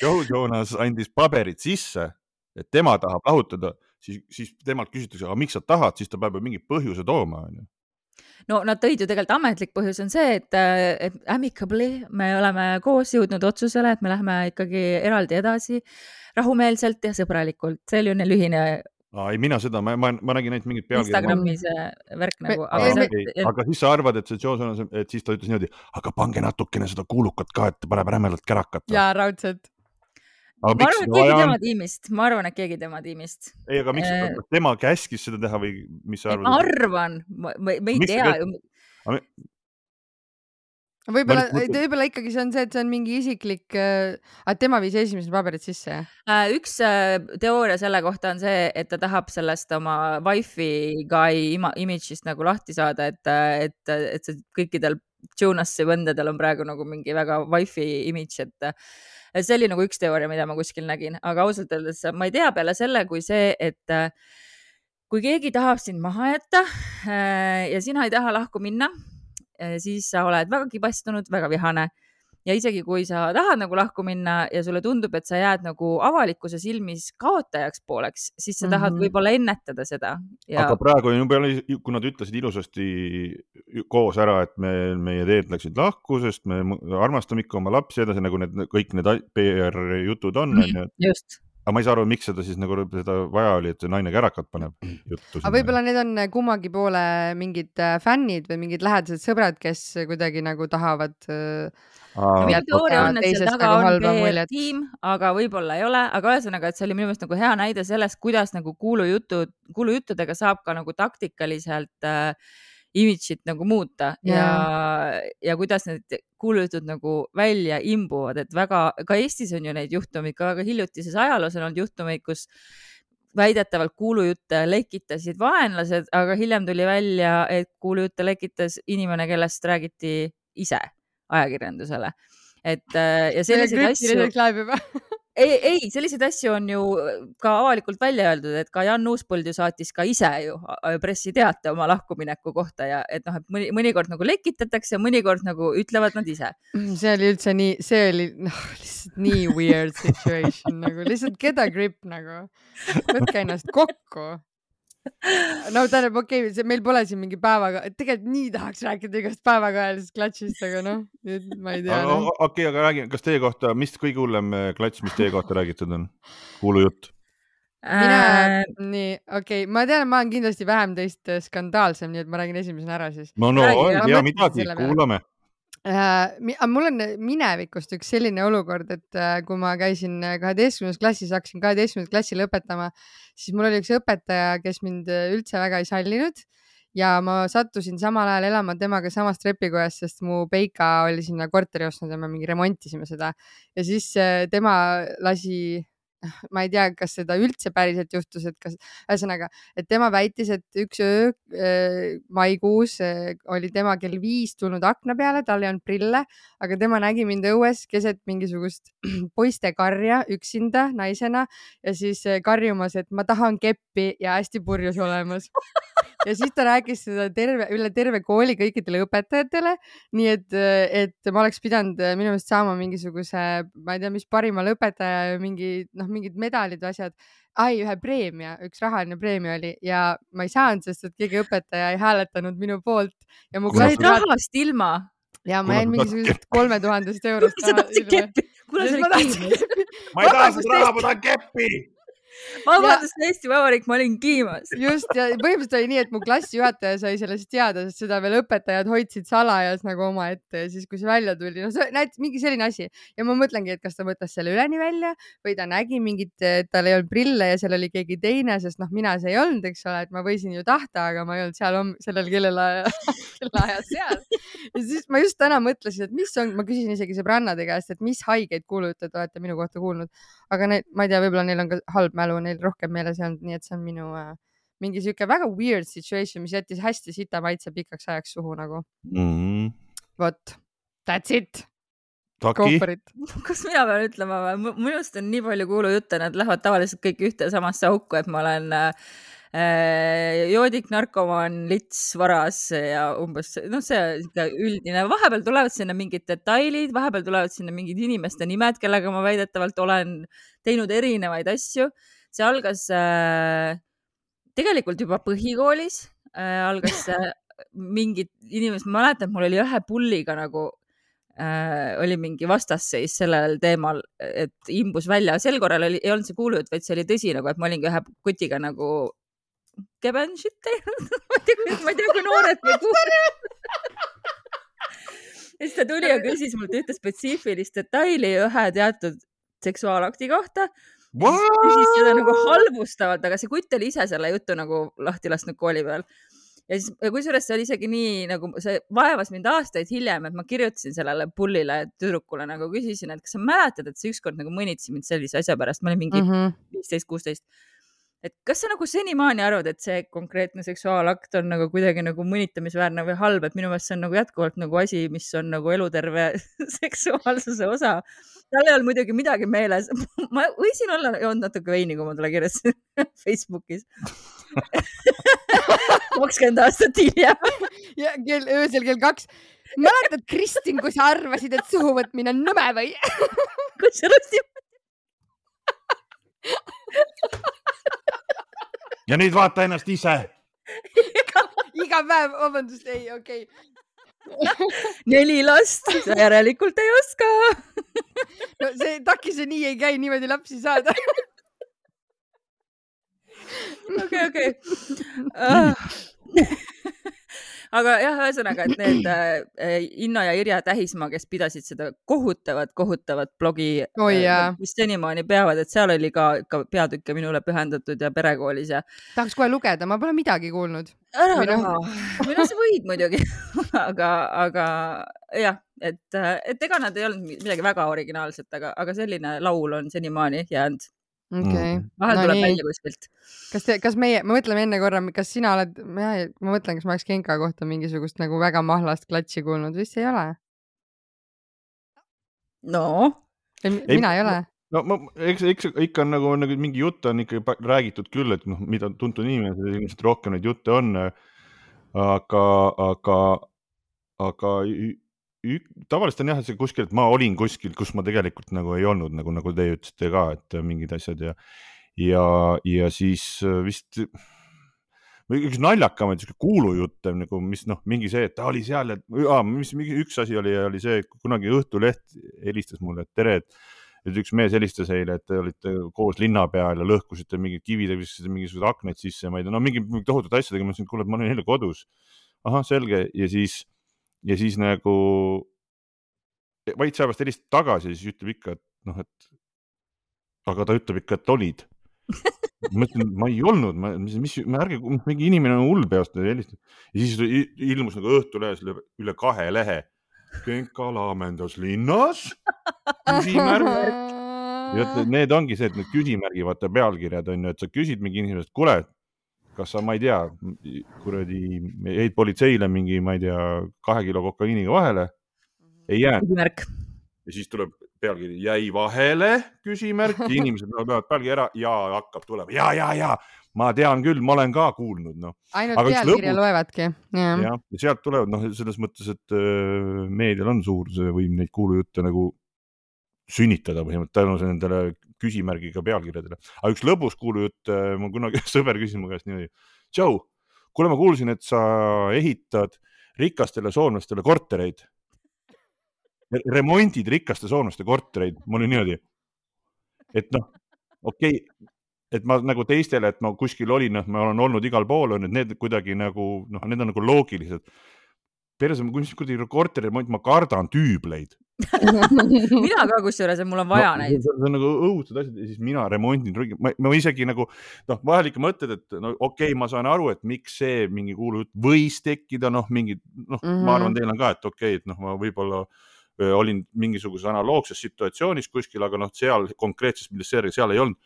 Joe Jonas andis paberid sisse, et tema tahab lahutada, siis, siis temalt küsitakse, aga miks sa tahad, siis ta peab ju mingi põhjuse tooma, onju. No nad tõid ju tegelikult ametlik põhjus on see, et, et amicably me oleme koos jõudnud otsusele, et me lähme ikkagi eraldi edasi rahumeelselt ja sõbralikult, see oli ju neil ühine ei, mina seda, ma, ma, ma nägin ainult mingit pealkirja. Instagrami see värk nagu, aga me- see Okay., aga siis sa arvad, et see Joe et siis ta ütles niimoodi, aga pange natukene seda kuulukat ka, et paneb rämedalt kärakat. ja raudselt. Aga ma arvan, et keegi vaja on tema? tiimist, ma arvan, et keegi tema tiimist. ei, aga miks Äh, tema käskis seda teha või mis sa ma arvad? arvan, ma, ma ma ei Miks tea ju, võib-olla nüüd, mõtlen- võib-olla ikkagi see on see, et see on mingi isiklik äh,, et tema viis esimesed paberid sisse, jah? Äh, üks äh, teooria selle kohta on see, et ta tahab sellest oma wifi guy ima- image'ist nagu lahti saada, et, et, et see kõikidel Jonas'i vendadel on praegu nagu mingi väga wifi image, et see oli nagu üks teooria, mida ma kuskil nägin, aga ausalt öeldes ma ei tea peale selle, kui see, et äh, kui keegi tahab sind maha jätta äh, ja sina ei taha lahku minna, siis sa oled väga kibestunud, väga vihane ja isegi kui sa tahad nagu lahku minna ja sulle tundub, et sa jääd nagu avalikkuse silmis kaotajaks pooleks, siis sa tahad Mhm. võib-olla ennetada seda ja aga praegu on juba, kui nad ütlesid ilusasti koos ära, et me, meie teed läksid lahku, sest me armastame ikka oma lapsi edasi, nagu need kõik need PR jutud on, onju. just, aga ma ei saa aru, miks seda siis nagu seda vaja oli, et see naine kärakat paneb juttu. aga võib-olla need on kummagi poole mingid äh, fännid või mingid lähedased sõbrad, kes kuidagi nagu tahavad äh, taga nagu muljet. tiim, aga võib-olla ei ole, aga ühesõnaga, et see oli minu meelest nagu hea näide sellest, kuidas nagu kuulujutud, kuulujuttudega saab ka nagu taktikaliselt äh, imidžit nagu muuta ja Jaa., ja kuidas need kuulujutud nagu välja imbuvad, et väga, ka Eestis on ju neid juhtumeid, ka väga hiljutises ajaloos on olnud juhtumeid, kus väidetavalt kuulujutte lekitasid vaenlased, aga hiljem tuli välja, et kuulujutte lekitas inimene, kellest räägiti ise ajakirjandusele. et äh, ja selliseid asju. ei, ei, selliseid asju on ju ka avalikult välja öeldud, et ka Jan Uuspõld ju saatis ka ise ju pressiteate oma lahkumineku kohta ja et noh, et mõni, mõnikord nagu lekitatakse, mõnikord nagu ütlevad nad ise. see oli üldse nii, see oli noh, lihtsalt nii weird situation nagu lihtsalt get a grip nagu, võtke ennast kokku. No tähendab, okei okay,, meil pole siin mingi päevaga, tegelikult nii tahaks rääkida igast päevakajalisest klatšist, aga noh, nüüd ma ei tea aga no.. o- okei, aga räägi, kas teie kohta, mis kõige hullem eh, klats, mis teie kohta räägitud on? kuulujutt. mina Äh,, nii, okei okay., ma tean, ma olen kindlasti vähem teist äh, skandaalsem, nii et ma räägin esimesena ära siis. no, no ei tea midagi selle, peale. Äh, mul on minevikust üks selline olukord, et äh, kui ma käisin kaheteistkümnendas klassis, hakkasin kaheteistkümnendat klassi lõpetama, siis mul oli üks õpetaja, kes mind äh, üldse väga ei sallinud ja ma sattusin samal ajal elama temaga samas trepikojas, sest mu Peika oli sinna korteri ostnud ja me mingi remontisime seda. Ja siis äh, tema lasi ma ei tea, kas seda üldse päriselt juhtus, et kas, ühesõnaga, et tema väitis, et üks öö maikuus oli tema kell viis tulnud akna peale, tal ei olnud prille, aga tema nägi mind õues keset mingisugust poistekarja üksinda naisena ja siis karjumas, et ma tahan keppi ja hästi purjus olemas. ja siis ta rääkis seda terve, üle terve kooli kõikidele õpetajatele, nii et, et ma oleks pidanud minu meelest saama mingisuguse, ma ei tea, mis parimal õpetaja ja mingi noh, mingid medalid või asjad. ai, ühe preemia, üks rahaline preemia oli ja ma ei saanud, sest et keegi õpetaja ei hääletanud minu poolt ja mu Kuna sa- rahast ilma. ja ma kuna jäin mingisugusest kolme tuhandest eurost sa tahtsid keppi, olid tahtsin kiimas. keppi. ma ei taha seda raha, ma tahan keppi. vabandust, Eesti Vabariik, ma olin kiimas. just ja põhimõtteliselt oli nii, et mu klassijuhataja sai sellest teada, sest seda veel õpetajad hoidsid salajas nagu omaette ja siis, kui see välja tuli, no see näed mingi selline asi ja ma mõtlengi, et kas ta mõtles selle üleni välja või ta nägi mingit, et tal ei olnud prille ja seal oli keegi teine, sest noh, mina see ei olnud, eks ole, et ma võisin ju tahta, aga ma ei olnud seal sellel kellaajal, kellaajal seal. ja siis ma just täna mõtlesin, et mis on, ma küsisin isegi sõbrannade käest, et mis haigeid kuulujutte te olete minu kohta kuulnud, aga need, ma ei tea, võib-olla neil on ka halb mälu, neil rohkem meeles ei olnud, nii et see on minu äh, mingi sihuke väga weird situation, mis jättis hästi sita maitse pikaks ajaks suhu nagu. Mhm. vot, that's it. kas mina pean ütlema või? minu arust on nii palju kuulujutte, nad lähevad tavaliselt kõik ühte samasse auku, et ma olen äh, joodik, narkomaan, lits, varas ja umbes noh, see üldine, vahepeal tulevad sinna mingid detailid, vahepeal tulevad sinna mingid inimeste nimed, kellega ma väidetavalt olen teinud erinevaid asju. see algas äh, tegelikult juba põhikoolis äh,, algas äh, mingid inimesed, ma mäletan, et mul oli ühe pulliga nagu äh, oli mingi vastasseis sellel teemal, et imbus välja, sel korral oli, ei olnud see kuulujutt, vaid see oli tõsi nagu, et ma olingi ühe kutiga nagu kebenšit teinud. ma ei tea, ma ei tea, kui noored me kuulame. ja siis ta tuli ja küsis mult ühte spetsiifilist detaili ühe teatud seksuaalakti kohta. küsis seda nagu halvustavalt, aga see kutt oli ise selle jutu nagu lahti lasknud kooli peal ja siis kusjuures see oli isegi nii nagu see vaevas mind aastaid hiljem, et ma kirjutasin sellele pullile tüdrukule nagu küsisin, et kas sa mäletad, et sa ükskord nagu mõnitasid mind sellise asja pärast, ma olin mingi Mhm. viisteist mm -hmm., kuusteist. Et kas sa nagu senimaani arvad, et see konkreetne seksuaalakt on nagu kuidagi nagu mõnitamisväärne või halb, et minu meelest see on nagu jätkuvalt nagu asi, mis on nagu eluterve seksuaalsuse osa. tal ei olnud muidugi midagi meeles. ma võisin olla joonud natuke veini, kui ma talle kirjutasin Facebookis kakskümmend aastat hiljem. ja kell öösel kell kaks. mäletad, Kristin, kui sa arvasid, et suhu võtmine on nõme või? kusjuures ja nüüd vaata ennast ise. iga päev, vabandust, ei, okei okay. neli last, sa järelikult ei oska. no see takis nii ei käi, niimoodi lapsi saada. okei, okei. Aga jah, ühesõnaga, et need äh, Inno ja Irja Tähismaa, kes pidasid seda kohutavat, kohutavat blogi oh, yeah., mis senimaani peavad, et seal oli ka ikka peatükke minule pühendatud ja perekoolis ja. tahaks kohe lugeda, ma pole midagi kuulnud. ära raha, või noh, sa võid muidugi aga, aga jah, et, et ega nad ei olnud midagi väga originaalset, aga, aga selline laul on senimaani jäänud okei okay. mm.. vahel no, tuleb nii. välja kuskilt. kas te, kas meie, ma mõtleme enne korra, kas sina oled, ma mõtlen, kas ma oleks Genka kohta mingisugust nagu väga mahlast klatši kuulnud, vist ei ole? no. mina ei ole no ma, eks, eks ikka on nagu, nagu mingi jutt on ikka räägitud küll, et noh, mida tuntud inimesed ilmselt rohkem neid jutte on. aga, aga, aga tavaliselt on jah, et see kuskil, et ma olin kuskil, kus ma tegelikult nagu ei olnud nagu, nagu teie ütlesite ka, et mingid asjad ja, ja, ja siis äh, vist üks naljakamaid sihuke kuulujutte nagu, mis noh, mingi see, et ta oli seal ja ah, mis mingi üks asi oli, oli see, et kunagi Õhtuleht helistas mulle, et tere, et et üks mees helistas eile, et te olite koos linna peal ja lõhkusite mingid kivid ja viskasite mingisugused aknaid sisse, ma ei tea, no mingi, mingi tohutud asjadega, ma ütlesin, et kuule, et ma olen eile kodus. ahah, selge ja siis ja siis nagu veits aja pärast helistab tagasi, siis ütleb ikka, et noh, et aga ta ütleb ikka, et olid. ma ütlen, ma ei olnud, ma, mis, mis, ärge, mingi inimene on hull peast ja helistab ja siis ilmus nagu Õhtulehes üle kahe lehe. Genka laamendas linnas, küsimärk. ja need ongi see, et need küsimärgi vaata pealkirjad on ju, et sa küsid mingi inimesest, kuule, kas sa, ma ei tea, kuradi, jäid politseile mingi, ma ei tea, kahe kilo kokaiiniga vahele? ei jäänud. ja siis tuleb pealkiri jäi vahele, küsimärk, inimesed peavad pealkiri ära ja hakkab tulema ja, ja, ja ma tean küll, ma olen ka kuulnud, noh. ainult pealkirja lõbu... loevadki. jah, ja sealt tulevad, noh, selles mõttes, et äh, meedial on suur see võim neid kuulujutte nagu sünnitada põhimõtteliselt tänu nendele küsimärgiga pealkirjadele. aga üks lõbus kuulujutt, äh, mul kunagi sõber küsis mu käest niimoodi. Joe, kuule, ma kuulsin, et sa ehitad rikastele soomlastele kortereid. remondid rikaste soomlaste kortereid, mul oli niimoodi. et noh, okei okay,, et ma nagu teistele, et ma kuskil olin, noh, ma olen olnud igal pool, on ju, need kuidagi nagu noh, need on nagu loogilised perse, kui mis kuradi korterimont, ma kardan tüübleid mina ka kusjuures, et mul on vaja no, neid. see on nagu õudsed asjad ja siis mina remondin, ma, ma isegi nagu noh, vahel ikka mõtled, et no okei okay,, ma saan aru, et miks see mingi kuulujutt võis tekkida, noh, mingid noh mm, -hmm. ma arvan, mhm. teil on ka, et okei okay,, et noh, ma võib-olla olin mingisuguses analoogses situatsioonis kuskil, aga noh, seal konkreetses ministeeriumis seal ei olnud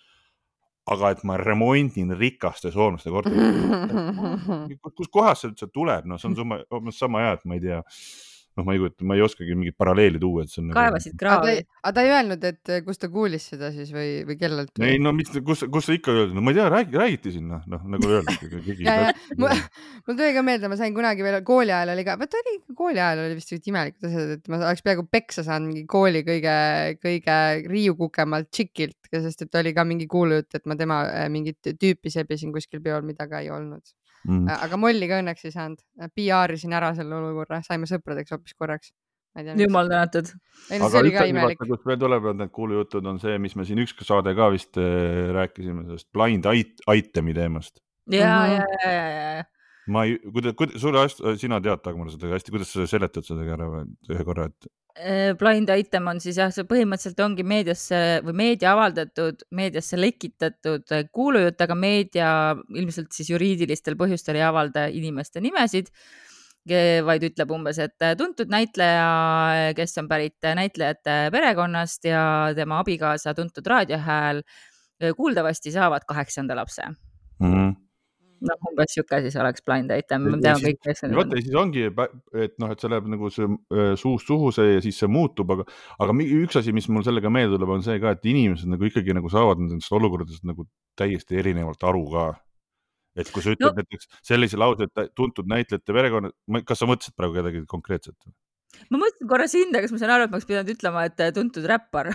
aga et ma remondin rikaste soomlaste korterit. Kus kohast see üldse tuleb, no see on sama, sama hea, et ma ei tea noh, ma ei kujuta, ma ei oskagi mingit paralleeli tuua, et see on. Nagu kaevasid kraavi. aga ta ei öelnud, et kust ta kuulis seda siis või, või kellelt või...? ei no mis, kus, kus sa ikka öelnud, no ma ei tea, räägi, räägiti siin noh, noh nagu öeldud. mul tuli ka meelde, ma sain kunagi veel kooli ajal oli ka, vot oli kooli ajal oli vist siuksed imelikud asjad, et ma oleks peaaegu peksa saanud mingi kooli kõige, kõige riiukukemalt tšikilt, sest et oli ka mingi kuulujutt, et ma tema äh, mingit tüüpi sebisin kuskil peol, mida ka ei olnud mm.. aga Molli ka õnneks ei saanud, PR-isin ära selle olukorra, saime sõpradeks hoopis korraks. jumal tänatud. aga üks asi, kust veel tulevad need kuulujutud, on see, mis me siin üks saade ka vist äh, rääkisime sellest blind itemi teemast. ja mm, -hmm. ja, ja, ja, ja ma ei, kuidas, kuidas sulle hästi, sina tead, Dagmar, seda hästi, kuidas sa seletad seda ära ühe korra, et? Äh, blind item on siis jah, see põhimõtteliselt ongi meediasse või meedia avaldatud, meediasse lekitatud kuulujutt, aga meedia ilmselt siis juriidilistel põhjustel ei avalda inimeste nimesid, vaid ütleb umbes, et tuntud näitleja, kes on pärit näitlejate perekonnast ja tema abikaasa tuntud raadiohääl kuuldavasti saavad kaheksanda lapse mm. -hmm noh, umbes sihuke siis oleks blind item, me teame kõik, kes see on. vot ja siis ongi, et noh, et see läheb nagu see äh, suust suhu see ja siis see muutub, aga, aga üks asi, mis mul sellega meelde tuleb, on see ka, et inimesed nagu ikkagi nagu saavad nendest olukordadest nagu täiesti erinevalt aru ka. et kui sa ütled no. näiteks sellise lause, et tuntud näitlejate perekonna, kas sa mõtlesid praegu kedagi konkreetset? ma mõtlesin korra sind, aga siis ma sain aru, et ma oleks pidanud ütlema, et äh, tuntud räppar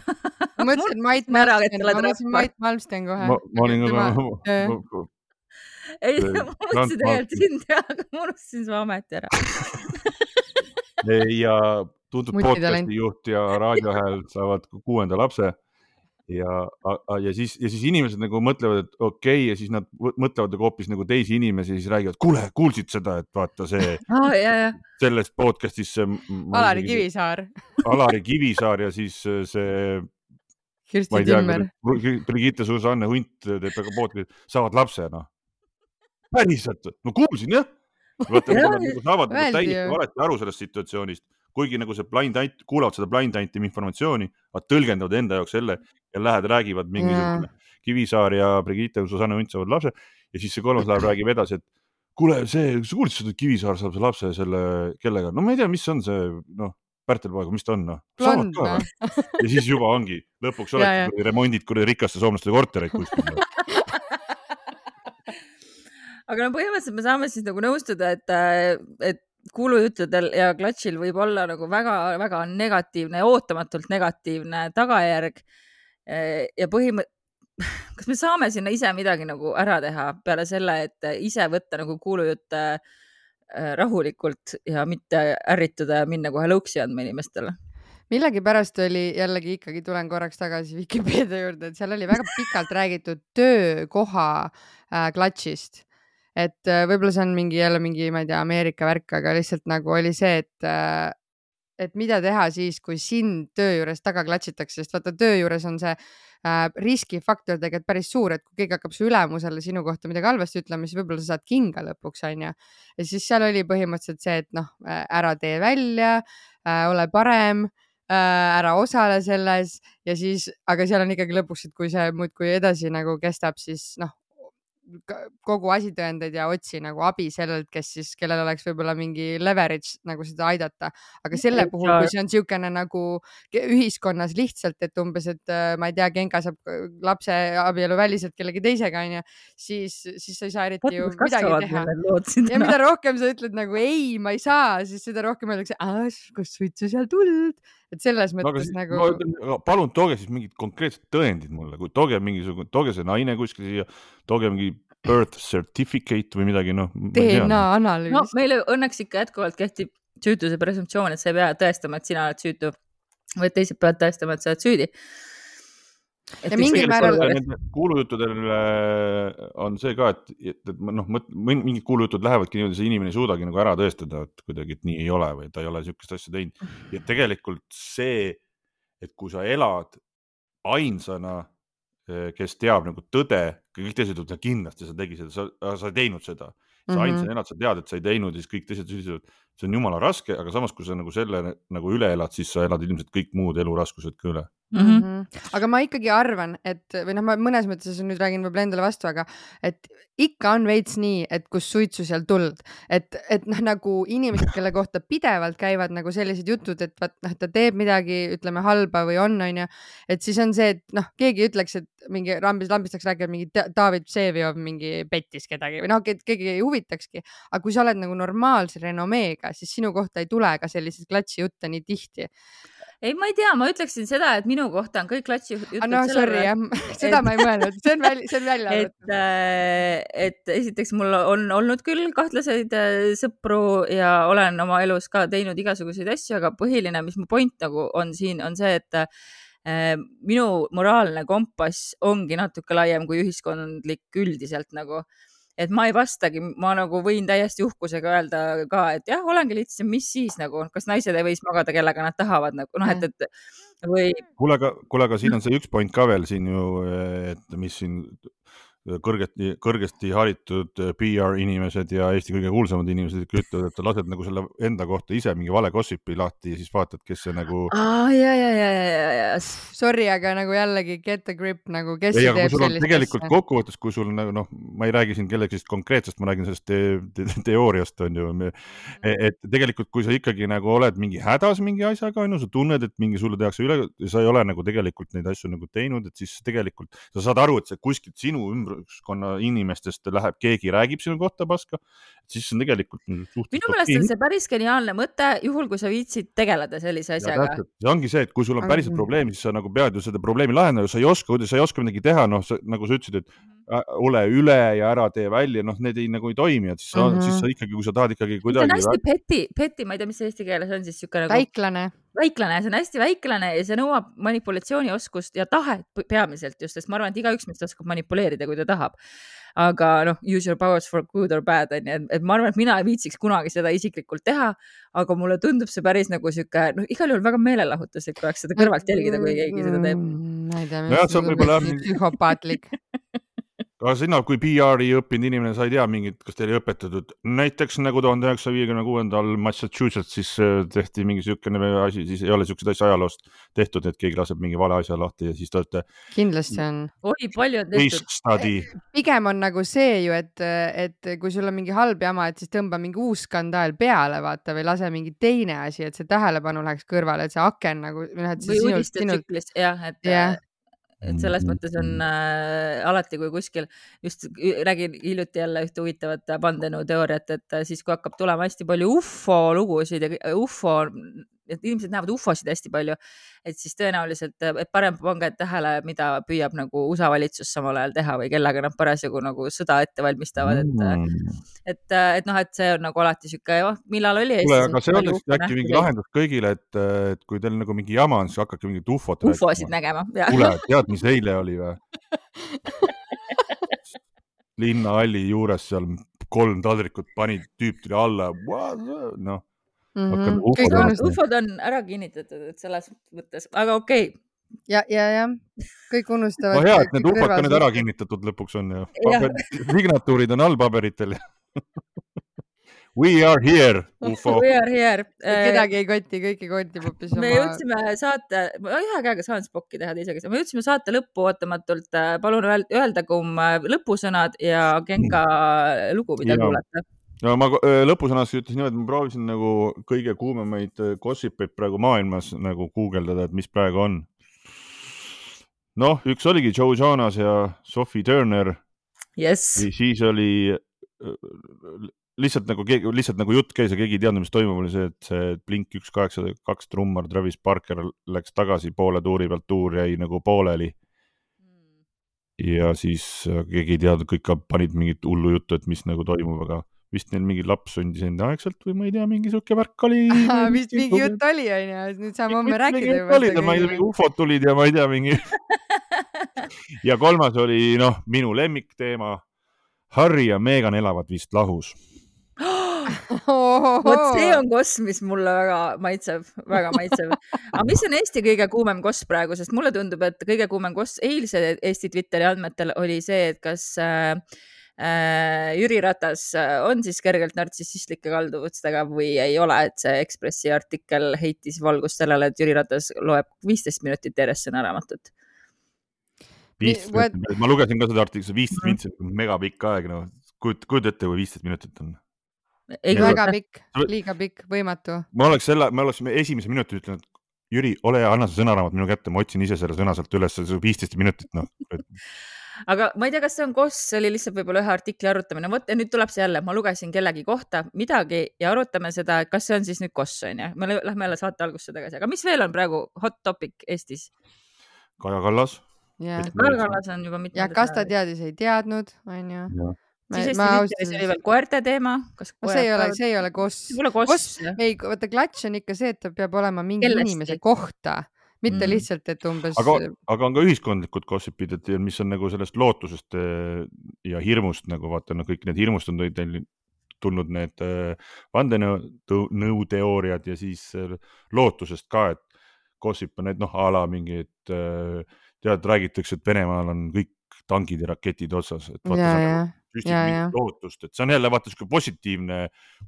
ma mõtlesin Mait Malmsten, ma mõtlesin Mait Malmsten kohe. ma olin ka, ei, ma mõtlesin tegelikult sind jah, aga ma unustasin su ameti ära ja tuntud podcast'i juht ja raadiohääl saavad kuuenda lapse ja, ja siis, ja siis inimesed nagu mõtlevad, et okei okay, ja siis nad mõtlevad nagu hoopis nagu teisi inimesi, siis räägivad, kuule, kuulsid seda, et vaata see ah,, sellest podcast'is see. Alari Kivisaar Alari Kivisaar ja siis see. Kirsti Timmer. Brigitte Susanne Hunt teeb väga podcast'i, saavad lapse, noh päriselt, no kuulsin jah. vaata, nad nagu saavad nagu täiesti valesti aru sellest situatsioonist, kuigi nagu see blind ant, kuulavad seda blind ant'i informatsiooni, nad tõlgendavad enda jaoks selle ja lähevad, räägivad mingisugune Kivisaar ja Brigitte ja Susanne Unt saavad lapse ja siis see kolmas läheb, räägib edasi, et kuule, see, sa kuulsid seda, et Kivisaar saab lapse selle, kellega, no ma ei tea, mis on see, noh, Pärtel-poeg, mis ta on, noh. saavad ka. või? ja siis juba ongi, lõpuks oled remondid kuradi rikaste soomlaste kortereid kuskil aga no põhimõtteliselt me saame siis nagu nõustuda, et, äh, et kuulujuttudel ja klatšil võib olla nagu väga-väga negatiivne, ootamatult negatiivne tagajärg. Äh, ja põhimõtteliselt, kas me saame sinna ise midagi nagu ära teha peale selle, et ise võtta nagu kuulujutte äh, rahulikult ja mitte ärrituda ja minna kohe lõuksi andma inimestele? millegipärast oli jällegi ikkagi tulen korraks tagasi Vikipeedia juurde, et seal oli väga pikalt räägitud töökoha äh, klatšist et äh, võib-olla see on mingi jälle mingi, ma ei tea, Ameerika värk, aga lihtsalt nagu oli see, et äh, et mida teha siis, kui sind töö juures taga klatšitakse, sest vaata töö juures on see äh, riskifaktor tegelikult päris suur, et kui keegi hakkab su ülemusele sinu kohta midagi halvasti ütlema, siis võib-olla sa saad kinga lõpuks, onju. ja siis seal oli põhimõtteliselt see, et noh, ära tee välja äh,, ole parem äh, ära osale selles ja siis, aga seal on ikkagi lõpuks, et kui see muudkui edasi nagu kestab, siis noh, kogu asitõendeid ja otsi nagu abi sellelt, kes siis, kellel oleks võib-olla mingi leverage nagu seda aidata. aga selle puhul, kui see on niisugune nagu ühiskonnas lihtsalt, et umbes, et äh, ma ei tea, Genka saab äh, lapse abieluväliselt kellegi teisega onju, siis, siis sa ei saa eriti ju midagi teha. ja mida rohkem sa ütled nagu ei, ma ei saa, siis seda rohkem öeldakse, kas suitsu seal tuld, et selles mõttes no, nagu. No, palun tooge siis mingid konkreetsed tõendid mulle, kui tooge mingisugune, tooge see naine kuskil siia, tooge mingi birth certificate või midagi, noh. DNA analüüs. no meil õnneks ikka jätkuvalt kehtib süütuse presumptsioon, et sa ei pea tõestama, et sina oled süütu, vaid teised peavad tõestama, et sa oled süüdi ja mingil määral. kuulujuttudel äh, on see ka, et, et, et noh, mingid kuulujutud lähevadki niimoodi, see inimene ei suudagi nagu ära tõestada, et kuidagi, et nii ei ole või ta ei ole niisugust asja teinud. ja tegelikult see, et kui sa elad ainsana, kes teab nagu tõde, kõik teised ütlevad kindlasti sa tegid seda, sa, sa ei teinud seda. sa mm -hmm. ainsana elad, sa tead, et sa ei teinud ja siis kõik teised süüdistavad, see on jumala raske, aga samas, kui sa nagu selle nagu üle elad, siis sa elad ilmselt kõik muud eluraskused ka üle Mm -hmm. aga ma ikkagi arvan, et või noh, ma mõnes mõttes nüüd räägin võib-olla endale vastu, aga et ikka on veits nii, et kus suitsu seal tuld, et, et noh, nagu inimesed, kelle kohta pidevalt käivad nagu sellised jutud, et vaat noh, ta teeb midagi, ütleme halba või on, onju, et siis on see, et noh, keegi ütleks, et mingi lambist, lambist saaks rääkida mingi David Vseviov mingi pettis kedagi või noh, keegi ei huvitakski, aga kui sa oled nagu normaalse renomeega, siis sinu kohta ei tule ka selliseid klatši jutte nii tihti ei, ma ei tea, ma ütleksin seda, et minu kohta on kõik klatšijutud. no sorry jah, seda et... ma ei mõelnud, see on välja, see on välja arvatud. et, äh, et esiteks mul on olnud küll kahtlaseid äh, sõpru ja olen oma elus ka teinud igasuguseid asju, aga põhiline, mis mu point nagu on siin, on see, et äh, minu moraalne kompass ongi natuke laiem kui ühiskondlik üldiselt nagu et ma ei vastagi, ma nagu võin täiesti uhkusega öelda ka, et jah, olengi lihtsalt, mis siis nagu, kas naised ei võis magada, kellega nad tahavad nagu noh, et, et või. kuule, aga, kuule, aga siin on see üks point ka veel siin ju, et mis siin kõrgeti, kõrgesti haritud äh, PR inimesed ja Eesti kõige kuulsamad inimesed ikka ütlevad, et lased nagu selle enda kohta ise mingi vale gossip'i lahti ja siis vaatad, kes see nagu. aa ja, ja, ja, ja, ja. Sorry, aga nagu jällegi get the grip nagu, kes ei, teeb sellist tegelikult asja? kokkuvõttes, kui sul nagu noh, ma ei räägi siin kellegi konkreetsest, ma räägin sellest te, te, teooriast on ju. et tegelikult, kui sa ikkagi nagu oled mingi hädas mingi asjaga on ju, sa tunned, et mingi sulle tehakse üle, sa ei ole nagu tegelikult neid asju nagu teinud, et siis tegelikult sa saad aru, et see kuskilt sinu ümber ümbruskonna inimestest läheb, keegi räägib sinu kohta paska, siis see on tegelikult. minu meelest on see päris geniaalne mõte, juhul kui sa viitsid tegeleda sellise asjaga. see ongi see, et kui sul on päriselt probleem, siis sa nagu pead ju seda probleemi lahendama, sa ei oska, sa ei oska midagi teha, noh, nagu sa ütlesid, et mhm. Ole üle ja ära tee välja, noh, need ei nagu ei toimi, et siis sa mm, -hmm. siis sa ikkagi, kui sa tahad ikkagi kuidagi. see on hästi peti, peti, ma ei tea, mis eesti keeles on siis siuke nagu. väiklane väiklane, see on hästi väiklane ja see nõuab manipulatsioonioskust ja tahet peamiselt just, sest ma arvan, et igaüks meist oskab manipuleerida, kui ta tahab. aga noh, use your powers for good or bad on ju, et ma arvan, et mina ei viitsiks kunagi seda isiklikult teha, aga mulle tundub see päris nagu sihuke, noh, igal juhul väga meelelahutuslik oleks seda kõrvalt jälgida, kui keegi seda teeb. Mm, ma ei tea, mis on psühhopaatlik aga sina kui PR-i õppinud inimene, sa ei tea mingit, kas teile õpetatud näiteks nagu tuhande üheksasaja viiekümne kuuendal Massachusettsis äh, tehti mingi niisugune asi, siis ei ole niisuguseid asju ajaloost tehtud, et keegi laseb mingi vale asja lahti ja siis te olete. kindlasti on. oi, palju on tehtud. pigem on nagu see ju, et, et kui sul on mingi halb jama, et siis tõmba mingi uus skandaal peale, vaata või lase mingi teine asi, et see tähelepanu läheks kõrvale, et see aken nagu. või uudistetsüklis jah, et yeah et selles mm mõttes on äh, alati, kui kuskil just räägin hiljuti jälle ühte huvitavat vandenõuteooriat, et siis, kui hakkab tulema hästi palju ufo lugusid ja ufo et inimesed näevad ufosid hästi palju, et siis tõenäoliselt, et parem pange tähele, mida püüab nagu USA valitsus samal ajal teha või kellega nad parasjagu nagu sõda ette valmistavad, et mm., et, et noh, et see on nagu alati sihuke, oh, millal oli. kuule, aga see on vist äkki mingi lahendus kõigile, et, et kui teil nagu mingi jama on, siis hakake mingit ufot. ufosid nägema. kuule, tead, mis eile oli või? linnahalli juures seal kolm taldrikut panid, tüüp tuli alla, noh mm. -hmm. kõik on, ufod on ära kinnitatud, et selles mõttes, aga okei okay. ja, ja, jah, kõik unustavad. no hea, et need ufod ka nüüd ära kinnitatud lõpuks on ju. signatuurid on all paberitel We are here, ufo. We are here. kedagi ei koti, kõiki kotib hoopis oma. me jõudsime saate, ma ühe käega saan spokki teha teisega, me jõudsime saate lõppu ootamatult. palun öelda kum lõpusõnad ja Genka lugu, mida kuulata no ma lõpusõnas ütlesin niimoodi, et ma proovisin nagu kõige kuumemaid gossip eid praegu maailmas nagu guugeldada, et mis praegu on. noh, üks oligi Joe Jonas ja Sophie Turner yes.. siis oli lihtsalt nagu lihtsalt nagu jutt käis ja keegi ei teadnud, mis toimub, oli see, et see Blink üks kaheksa kaks trummar Travis Barker läks tagasi poole tuuri pealt, tuur jäi nagu pooleli hmm. ja siis keegi ei teadnud, kõik panid mingit hullu juttu, et mis nagu toimub, aga vist neil mingi laps sündis enneaegselt või ma ei tea, mingi sihuke värk oli. vist mingi jutt oli, onju, nüüd saame homme rääkida ma ei tea, mingi ufod tulid ja ma ei tea, mingi ja kolmas oli noh, minu lemmikteema. Harry ja Megan elavad vist lahus vot see on koss, mis mulle väga maitseb, väga maitseb. aga mis on Eesti kõige kuumem koss praegu, sest mulle tundub, et kõige kuumem koss eilse Eesti Twitteri andmetel oli see, et kas Äh, Jüri Ratas äh, on siis kergelt nartsissistlike kalduvustega või ei ole, et see Ekspressi artikkel heitis valgust sellele, et Jüri Ratas loeb viisteist minutit järjest viisteist minutit, ma lugesin ka seda artiklit, viisteist mm -hmm. minutit on megapikk aeg, noh, kujuta, kujuta ette, kui viisteist minutit on. väga pikk, liiga pikk, võimatu. ma oleks selle, me oleksime esimese minuti ütelnud, Jüri, ole hea, anna see sõnaraamat minu kätte, ma otsin ise selle sõna sealt üles, see viisteist minutit, noh aga ma ei tea, kas see on koss, see oli lihtsalt võib-olla ühe artikli arutamine, vot ja nüüd tuleb see jälle, ma lugesin kellegi kohta midagi ja arutame seda, et kas see on siis nüüd koss on ju, me lähme jälle saate algusse tagasi, aga mis veel on praegu hot topic Eestis? Kaja Kallas. Kaja Kallas on juba mitmendat. ja kas ta teadis, ei teadnud, on ju siis Eesti Twitteris oli veel koerte teema. no see ei ole, see ei ole koss. see pole koss, ei, vaata klatš on ikka see, et ta peab olema mingi Kellesti. inimese kohta mitte Mm. lihtsalt, et umbes. aga, aga on ka ühiskondlikud gossip'id, et mis on nagu sellest lootusest eh, ja hirmust nagu vaata, no kõik need hirmust on tulnud need eh, vandenõuteooriad ja siis eh, lootusest ka, et gossip on need noh, a la mingi, et eh, tead, räägitakse, et Venemaal on kõik tankid ja raketid otsas, et vaata ja, ja süstib ja, ja. mingit lootust, et see on jälle vaata sihuke positiivne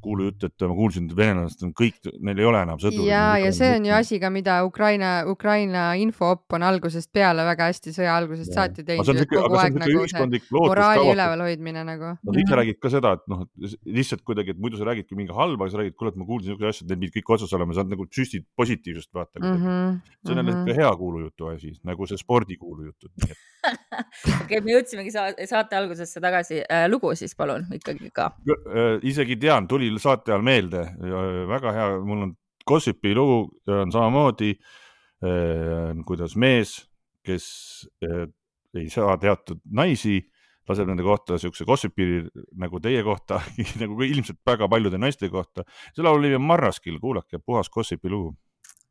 kuulujutt, et ma kuulsin, et venelased on kõik, neil ei ole enam sõdureid. ja, ja see on ju asi ka, mida Ukraina, Ukraina infoopp on algusest peale väga hästi sõja algusest saati see on teinud, et kogu aeg nagu see moraali ülevalhoidmine nagu. Nad ise räägid ka seda, et noh, lihtsalt kuidagi, et muidu sa räägidki mingi halba, aga sa räägid, kuule, et ma kuulsin niisugust asja, et neil pidid kõik otsas olema, sa nagu süstid positiivsust vaata mm. -hmm. see on jälle niisugune hea kuulujutu asi, nagu see spordikuulujutud. okei, me jõudsimegi sa saate algusesse tagasi. lugu siis palun ikkagi ka. Äh, isegi tean, tuli saate ajal meelde, väga hea, mul on Gossipi lugu on samamoodi, kuidas mees, kes äh, ei saa teatud naisi, laseb nende kohta siukse gossipi nagu teie kohta, nagu ilmselt väga paljude naiste kohta. see laul oli Marraskil, kuulake, puhas Gossipi lugu.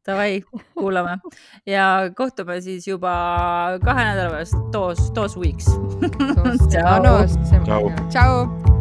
Davai, kuulame ja kohtume siis juba kahe nädala pärast, toos, toos weeks. Tšau. Tšau. tšau.